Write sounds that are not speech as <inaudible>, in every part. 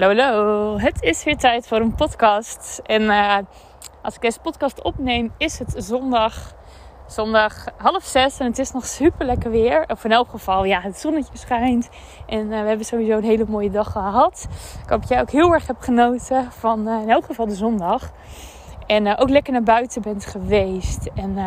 Hallo, hallo. Het is weer tijd voor een podcast. En uh, als ik deze podcast opneem, is het zondag, zondag half zes. En het is nog super lekker weer. Of in elk geval, ja, het zonnetje schijnt. En uh, we hebben sowieso een hele mooie dag gehad. Ik hoop dat jij ook heel erg hebt genoten van uh, in elk geval de zondag. En ook lekker naar buiten bent geweest. En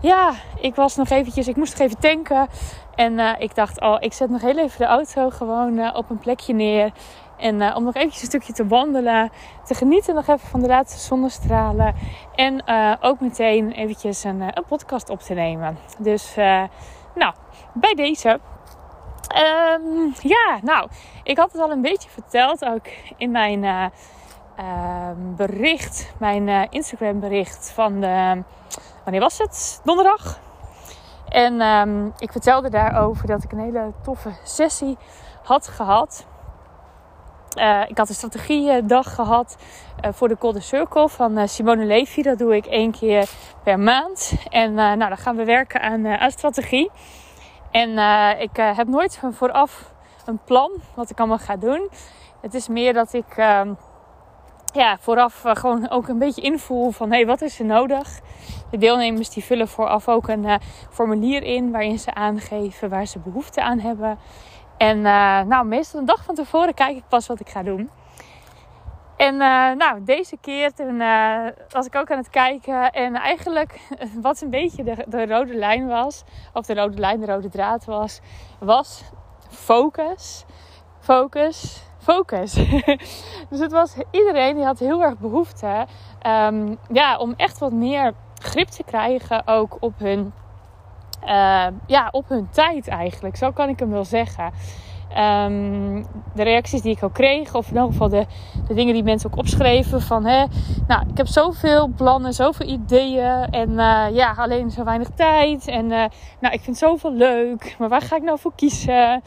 ja, ik was nog eventjes, ik moest nog even tanken. En ik dacht, oh, ik zet nog heel even de auto gewoon op een plekje neer. En uh, om nog eventjes een stukje te wandelen. Te genieten nog even van de laatste zonnestralen. En uh, ook meteen eventjes een, uh, een, podcast op te nemen. Dus nou, bij deze. Um, ja, nou, ik had het al een beetje verteld ook in mijn ehm, bericht. Mijn Instagram bericht van de, wanneer was het? Donderdag. En um, ik vertelde daarover dat ik een hele toffe sessie had gehad. Uh, ik had een strategiedag gehad uh, voor de Golden Circle van uh, Simone Levy. Dat doe ik één keer per maand. En nou, dan gaan we werken aan, aan strategie. En ik heb nooit vooraf een plan wat ik allemaal ga doen. Het is meer dat ik ehm, ja, vooraf gewoon ook een beetje invoel van hé, hey, wat is er nodig? De deelnemers die vullen vooraf ook een formulier in waarin ze aangeven waar ze behoefte aan hebben. En uh, nou, meestal een dag van tevoren kijk ik pas wat ik ga doen. En uh, nou, deze keer toen uh, was ik ook aan het kijken. En eigenlijk <laughs> wat een beetje de, de, rode lijn was, of de rode lijn, de rode draad was, was focus, focus, focus. <laughs> dus het was iedereen die had heel erg behoefte um, ja, om echt wat meer grip te krijgen ook op hun uh, ja, op hun tijd eigenlijk. Zo kan ik hem wel zeggen. Um, de reacties die ik ook kreeg, of in elk geval de, de dingen die mensen ook opschreven: van hè, nou, ik heb zoveel plannen, zoveel ideeën en uh, ja, alleen zo weinig tijd. En uh, nou, ik vind zoveel leuk, maar waar ga ik nou voor kiezen?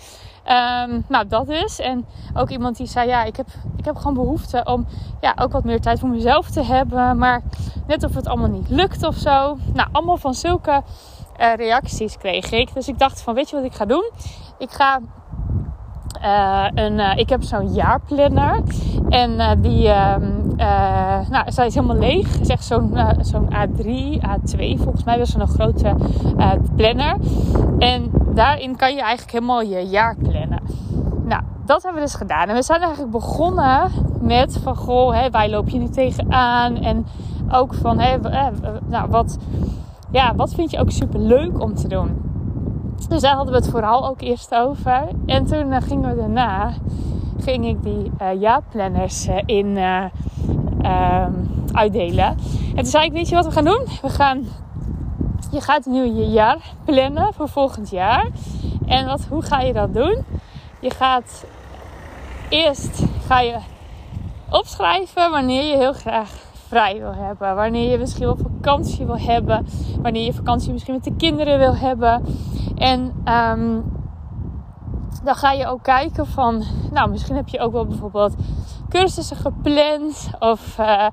Um, nou, dat is. En ook iemand die zei: Ja, ik heb, ik heb gewoon behoefte om ja, ook wat meer tijd voor mezelf te hebben, maar net of het allemaal niet lukt of zo. Nou, allemaal van zulke uh, reacties kreeg ik. Dus ik dacht van, weet je wat ik ga doen? Ik ga uh, een, uh, ik heb zo'n jaarplanner. En die, ehm, nou, zij is helemaal leeg. Het zo'n zo'n A3, A2 volgens mij. Dat is een grote planner. En daarin kan je eigenlijk helemaal je jaar plannen. Nou, dat hebben we dus gedaan. En we zijn eigenlijk begonnen met van, goh, hè, loop je nu tegenaan? En ook van, hè, nou, wat ja, wat vind je ook super leuk om te doen? Dus daar hadden we het vooral ook eerst over. En toen uh, gingen we daarna, ging ik die uh, jaarplanners uh, in ehm, uitdelen. En toen zei ik, weet je wat we gaan doen? We gaan, je gaat nu je jaar plannen voor volgend jaar. En wat, hoe ga je dat doen? Je gaat eerst ga je opschrijven wanneer je heel graag vrij wil hebben. Wanneer je misschien wel vakantie wil hebben. Wanneer je vakantie misschien met de kinderen wil hebben. En um, dan ga je ook kijken van, nou misschien heb je ook wel bijvoorbeeld cursussen gepland of uh,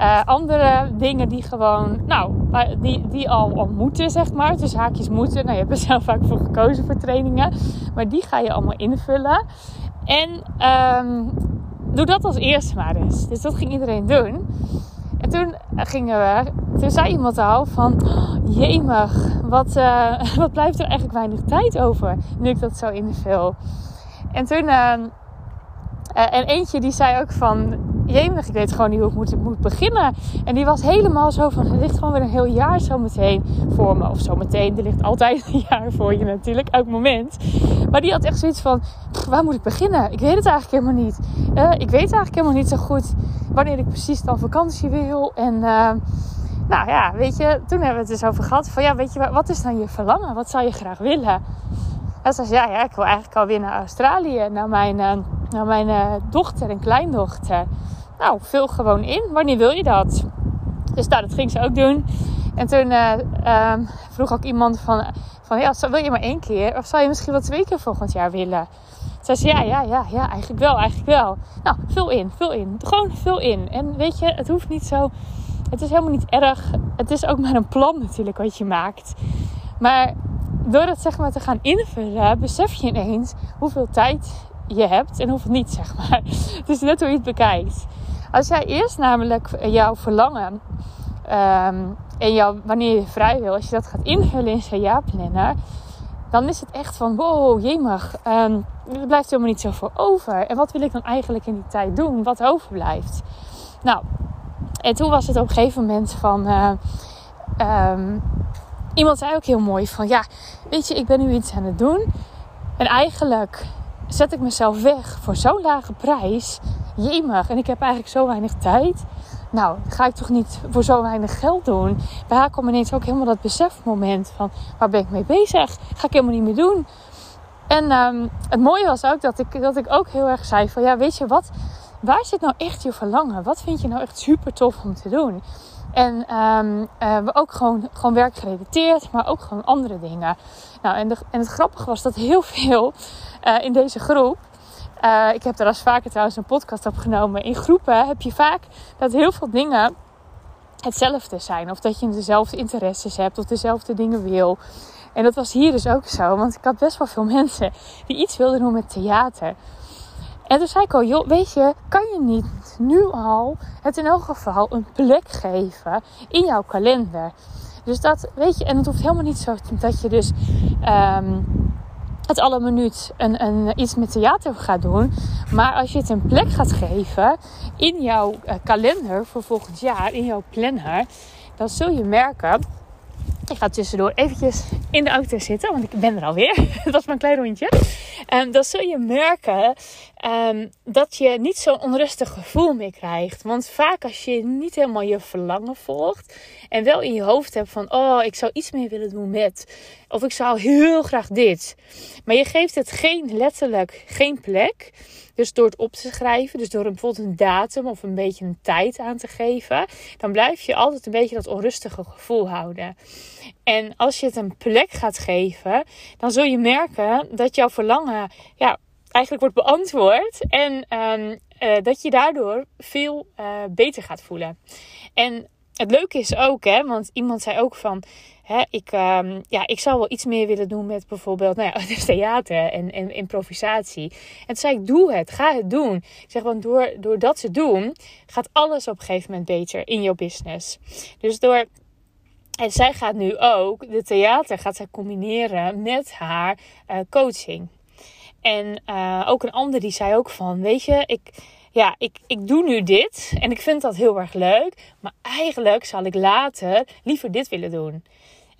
uh, andere dingen die gewoon, nou, die, die al, al moeten, zeg maar. Dus haakjes moeten. Nou, je hebt er zelf vaak voor gekozen voor trainingen. Maar die ga je allemaal invullen. En um, doe dat als eerste maar eens. Dus dat ging iedereen doen. En toen gingen we, toen zei iemand al van, jemig, wat, uh, <laughs> wat blijft er eigenlijk weinig tijd over nu ik dat zo invul. En toen, uh, en eentje die zei ook van, jemig, ik weet gewoon niet hoe ik moet, moet beginnen. En die was helemaal zo van, er ligt gewoon weer een heel jaar zo meteen voor me. Of zo meteen, er ligt altijd <laughs> een jaar voor je natuurlijk, elk moment. Maar die had echt zoiets van, waar moet ik beginnen? Ik weet het eigenlijk helemaal niet. Uh, ik weet eigenlijk helemaal niet zo goed wanneer ik precies dan vakantie wil. En uh, nou ja, weet je, toen hebben we het dus over gehad van, ja, weet je, wat is dan je verlangen? Wat zou je graag willen? En ze zei, ja, ja, ik wil eigenlijk alweer naar Australië, naar mijn, uh, naar mijn dochter en kleindochter. nou, vul gewoon in. Wanneer wil je dat? Dus nou, dat ging ze ook doen. En toen um, vroeg ook iemand van, van ja, wil je maar één keer? Of zou je misschien wel twee keer volgend jaar willen? Zei ja, ja, ja, ja, eigenlijk wel, eigenlijk wel. Nou, vul in, vul in. Gewoon vul in. En weet je, het hoeft niet zo... Het is helemaal niet erg. Het is ook maar een plan natuurlijk wat je maakt. Maar door dat zeg maar te gaan invullen, besef je ineens hoeveel tijd je hebt en hoeveel niet, zeg maar. <laughs> Het is net hoe je het bekijkt. Als jij eerst namelijk jouw verlangen um, en jouw, wanneer je vrij wil, als je dat gaat invullen in zo'n jaarplanner, dan is het echt van wow, jemig, um, er blijft helemaal niet zoveel over. En wat wil ik dan eigenlijk in die tijd doen, wat overblijft? Nou, en toen was het op een gegeven moment van... Uh, um, iemand zei ook heel mooi van... Ja, weet je, ik ben nu iets aan het doen. En eigenlijk zet ik mezelf weg voor zo'n lage prijs. Jemig. En ik heb eigenlijk zo weinig tijd. Nou, ga ik toch niet voor zo weinig geld doen? Bij haar kwam ineens ook helemaal dat besefmoment van... Waar ben ik mee bezig? Ga ik helemaal niet meer doen. En um, het mooie was ook dat ik, dat ik ook heel erg zei van... Ja, weet je wat? Waar zit nou echt je verlangen? Wat vind je nou echt super tof om te doen? En um, uh, ook gewoon, gewoon werkgerelateerd, maar ook gewoon andere dingen. Nou, en, en het grappige was dat heel veel uh, in deze groep. Uh, ik heb er als vaker trouwens een podcast opgenomen. In groepen heb je vaak dat heel veel dingen hetzelfde zijn. Of dat je dezelfde interesses hebt of dezelfde dingen wil. En dat was hier dus ook zo. Want ik had best wel veel <laughs> mensen die iets wilden doen met theater. En toen zei ik al, joh, weet je, kan je niet nu al het in elk geval een plek geven in jouw kalender? Dus dat, weet je, en het hoeft helemaal niet zo dat je dus um, het alle minuut een, een, iets met theater gaat doen. Maar als je het een plek gaat geven in jouw uh, kalender voor volgend jaar, in jouw planner, dan zul je merken ik ga tussendoor eventjes in de auto zitten, want ik ben er alweer. <laughs> dat was mijn klein rondje. Um, dan zul je merken um, dat je niet zo'n onrustig gevoel meer krijgt. Want vaak als je niet helemaal je verlangen volgt en wel in je hoofd hebt van, oh, ik zou iets meer willen doen met, of ik zou heel graag dit. Maar je geeft het geen letterlijk geen plek. Dus door het op te schrijven, dus door bijvoorbeeld een datum of een beetje een tijd aan te geven, dan blijf je altijd een beetje dat onrustige gevoel houden. En als je het een plek gaat geven, dan zul je merken dat jouw verlangen ja, eigenlijk wordt beantwoord. En um, uh, dat je daardoor veel uh, beter gaat voelen. En het leuke is ook, hè, want iemand zei ook van. Hè, ik, um, ja, ik zou wel iets meer willen doen met bijvoorbeeld nou ja, <laughs> theater en, en improvisatie. En toen zei ik, doe het, ga het doen. Ik zeg, want door, dat te doen, gaat alles op een gegeven moment beter in jouw business. Dus door en zij gaat nu ook de theater gaat zij combineren met haar uh, coaching. En uh, ook een ander die zei ook van, weet je, ik, ja, ik, ik doe nu dit en ik vind dat heel erg leuk. Maar eigenlijk zal ik later liever dit willen doen.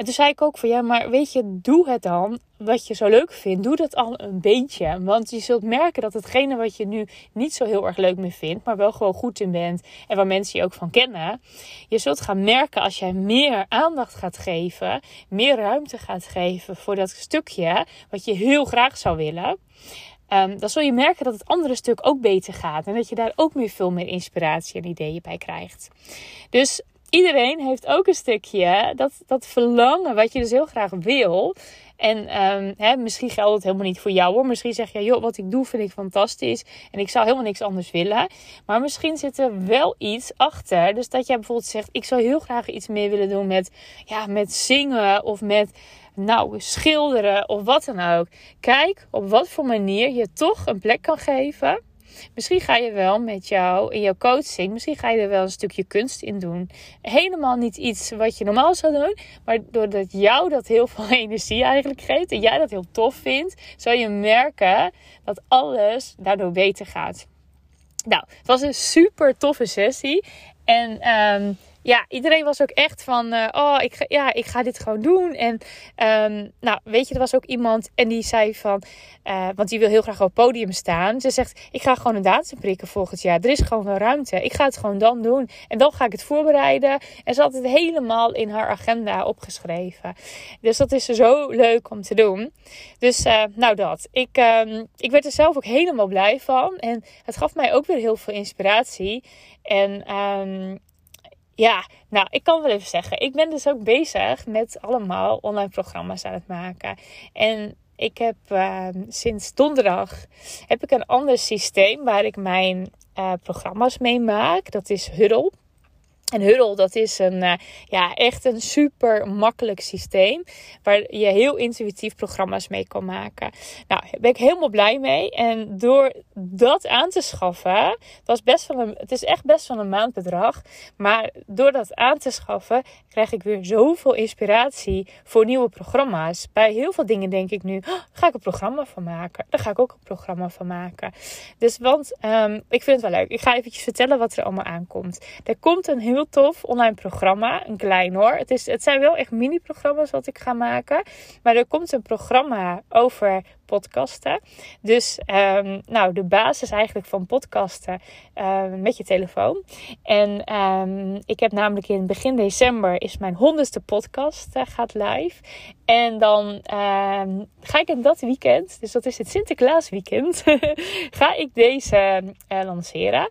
En toen zei ik ook van ja, maar weet je, doe het dan wat je zo leuk vindt. Doe dat al een beetje. Want je zult merken dat hetgene wat je nu niet zo heel erg leuk meer vindt, maar wel gewoon goed in bent en waar mensen je ook van kennen. Je zult gaan merken als jij meer aandacht gaat geven, meer ruimte gaat geven voor dat stukje wat je heel graag zou willen. Um, dan zul je merken dat het andere stuk ook beter gaat. En dat je daar ook meer veel meer inspiratie en ideeën bij krijgt. Dus iedereen heeft ook een stukje dat, dat verlangen wat je dus heel graag wil. En um, hè, misschien geldt het helemaal niet voor jou hoor. Misschien zeg je, joh, wat ik doe vind ik fantastisch. En ik zou helemaal niks anders willen. Maar misschien zit er wel iets achter. Dus dat jij bijvoorbeeld zegt, ik zou heel graag iets meer willen doen met, ja, met zingen of met nou, schilderen of wat dan ook. Kijk op wat voor manier je toch een plek kan geven Misschien ga je wel met jou in jouw coaching, misschien ga je er wel een stukje kunst in doen. Helemaal niet iets wat je normaal zou doen, maar doordat jou dat heel veel <laughs> energie eigenlijk geeft en jij dat heel tof vindt, zal je merken dat alles daardoor beter gaat. Nou, het was een super toffe sessie. En um, ja, iedereen was ook echt van, uh, oh, ik ga, ja, ik ga dit gewoon doen. En um, nou, weet je, er was ook iemand en die zei van, uh, want die wil heel graag op het podium staan. Ze zegt, ik ga gewoon een datum prikken volgend jaar. Er is gewoon wel ruimte. Ik ga het gewoon dan doen. En dan ga ik het voorbereiden. En ze had het helemaal in haar agenda opgeschreven. Dus dat is zo leuk om te doen. Dus uh, nou dat. Ik, um, ik werd er zelf ook helemaal blij van. En het gaf mij ook weer heel veel inspiratie. En um, ja, nou, ik kan wel even zeggen. Ik ben dus ook bezig met allemaal online programma's aan het maken. En ik heb uh, sinds donderdag heb ik een ander systeem waar ik mijn uh, programma's mee maak. Dat is Huddle. En Huddle, dat is een, uh, ja, echt een super makkelijk systeem. Waar je heel intuïtief programma's mee kan maken. Nou, daar ben ik helemaal blij mee. En door dat aan te schaffen, was best wel een, het is echt best wel een maandbedrag. Maar door dat aan te schaffen, krijg ik weer zoveel inspiratie voor nieuwe programma's. Bij heel veel dingen denk ik nu, oh, ga ik een programma van maken. Daar ga ik ook een programma van maken. Dus want, um, ik vind het wel leuk. Ik ga eventjes vertellen wat er allemaal aankomt. Er komt een heel tof online programma. Een klein hoor. Het, is, het zijn wel echt mini-programma's wat ik ga maken. Maar er komt een programma over podcasten. Dus um, nou, de basis eigenlijk van podcasten uh, met je telefoon. En um, ik heb namelijk in begin december is mijn honderdste podcast uh, gaat live. En dan ga ik in dat weekend, dus dat is het Sinterklaas weekend, <laughs> ga ik deze uh, lanceren.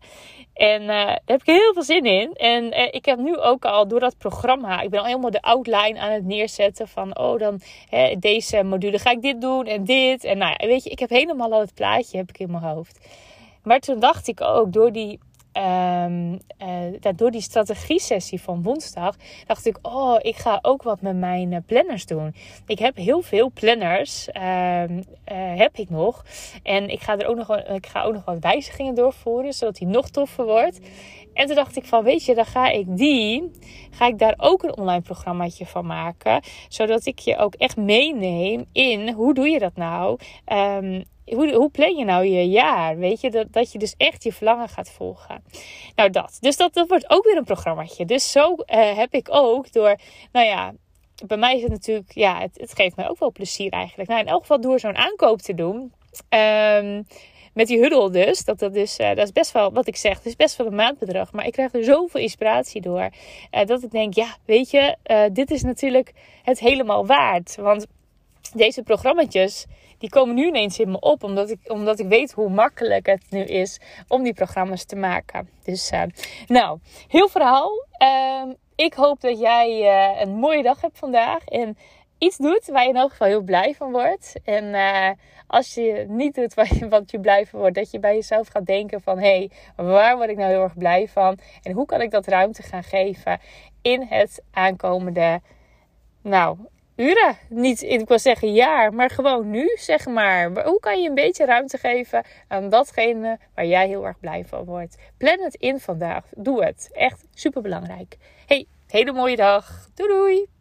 En uh, daar heb ik heel veel zin in. En uh, ik heb nu ook al door dat programma, ik ben al helemaal de outline aan het neerzetten van, oh dan hè, deze module ga ik dit doen en dit. En nou ja, weet je, ik heb helemaal al het plaatje heb ik in mijn hoofd. Maar toen dacht ik ook, door die Um, door die strategie-sessie van woensdag dacht ik: Oh, ik ga ook wat met mijn uh, planners doen. Ik heb heel veel planners, uh, heb ik nog. En ik ga er ook nog, ik ga ook nog wat wijzigingen doorvoeren, zodat die nog toffer wordt. En toen dacht ik van, weet je, dan ga ik die, ga ik daar ook een online programmaatje van maken. Zodat ik je ook echt meeneem in, hoe doe je dat nou? Um, hoe, hoe plan je nou je jaar? Weet je, dat, dat je dus echt je verlangen gaat volgen. Nou, dat. Dus dat, dat wordt ook weer een programmaatje. Dus zo uh, heb ik ook door, nou ja, bij mij is het natuurlijk, ja, het, het geeft mij ook wel plezier eigenlijk. Nou, in elk geval door zo'n aankoop te doen. Um, met die huddle dus. Dat, dat, uh, dat is best wel, wat ik zeg, het is best wel een maandbedrag. Maar ik krijg er zoveel inspiratie door. Uh, dat ik denk, ja, weet je, uh, dit is natuurlijk het helemaal waard. Want deze programma's die komen nu ineens in me op. Omdat ik, omdat ik weet hoe makkelijk het nu is om die programma's te maken. Dus nou, heel verhaal. Uh, ik hoop dat jij een mooie dag hebt vandaag. En iets doet waar je in elk geval heel blij van wordt. En uh, als je niet doet wat je, je blij van wordt, dat je bij jezelf gaat denken van... hé, hey, waar word ik nou heel erg blij van? En hoe kan ik dat ruimte gaan geven in het aankomende... Nou, uren. Niet, ik wil zeggen jaar, maar gewoon nu, zeg maar. Hoe kan je een beetje ruimte geven aan datgene waar jij heel erg blij van wordt? Plan het in vandaag. Doe het. Echt super belangrijk. Hey, hele mooie dag. Doei doei.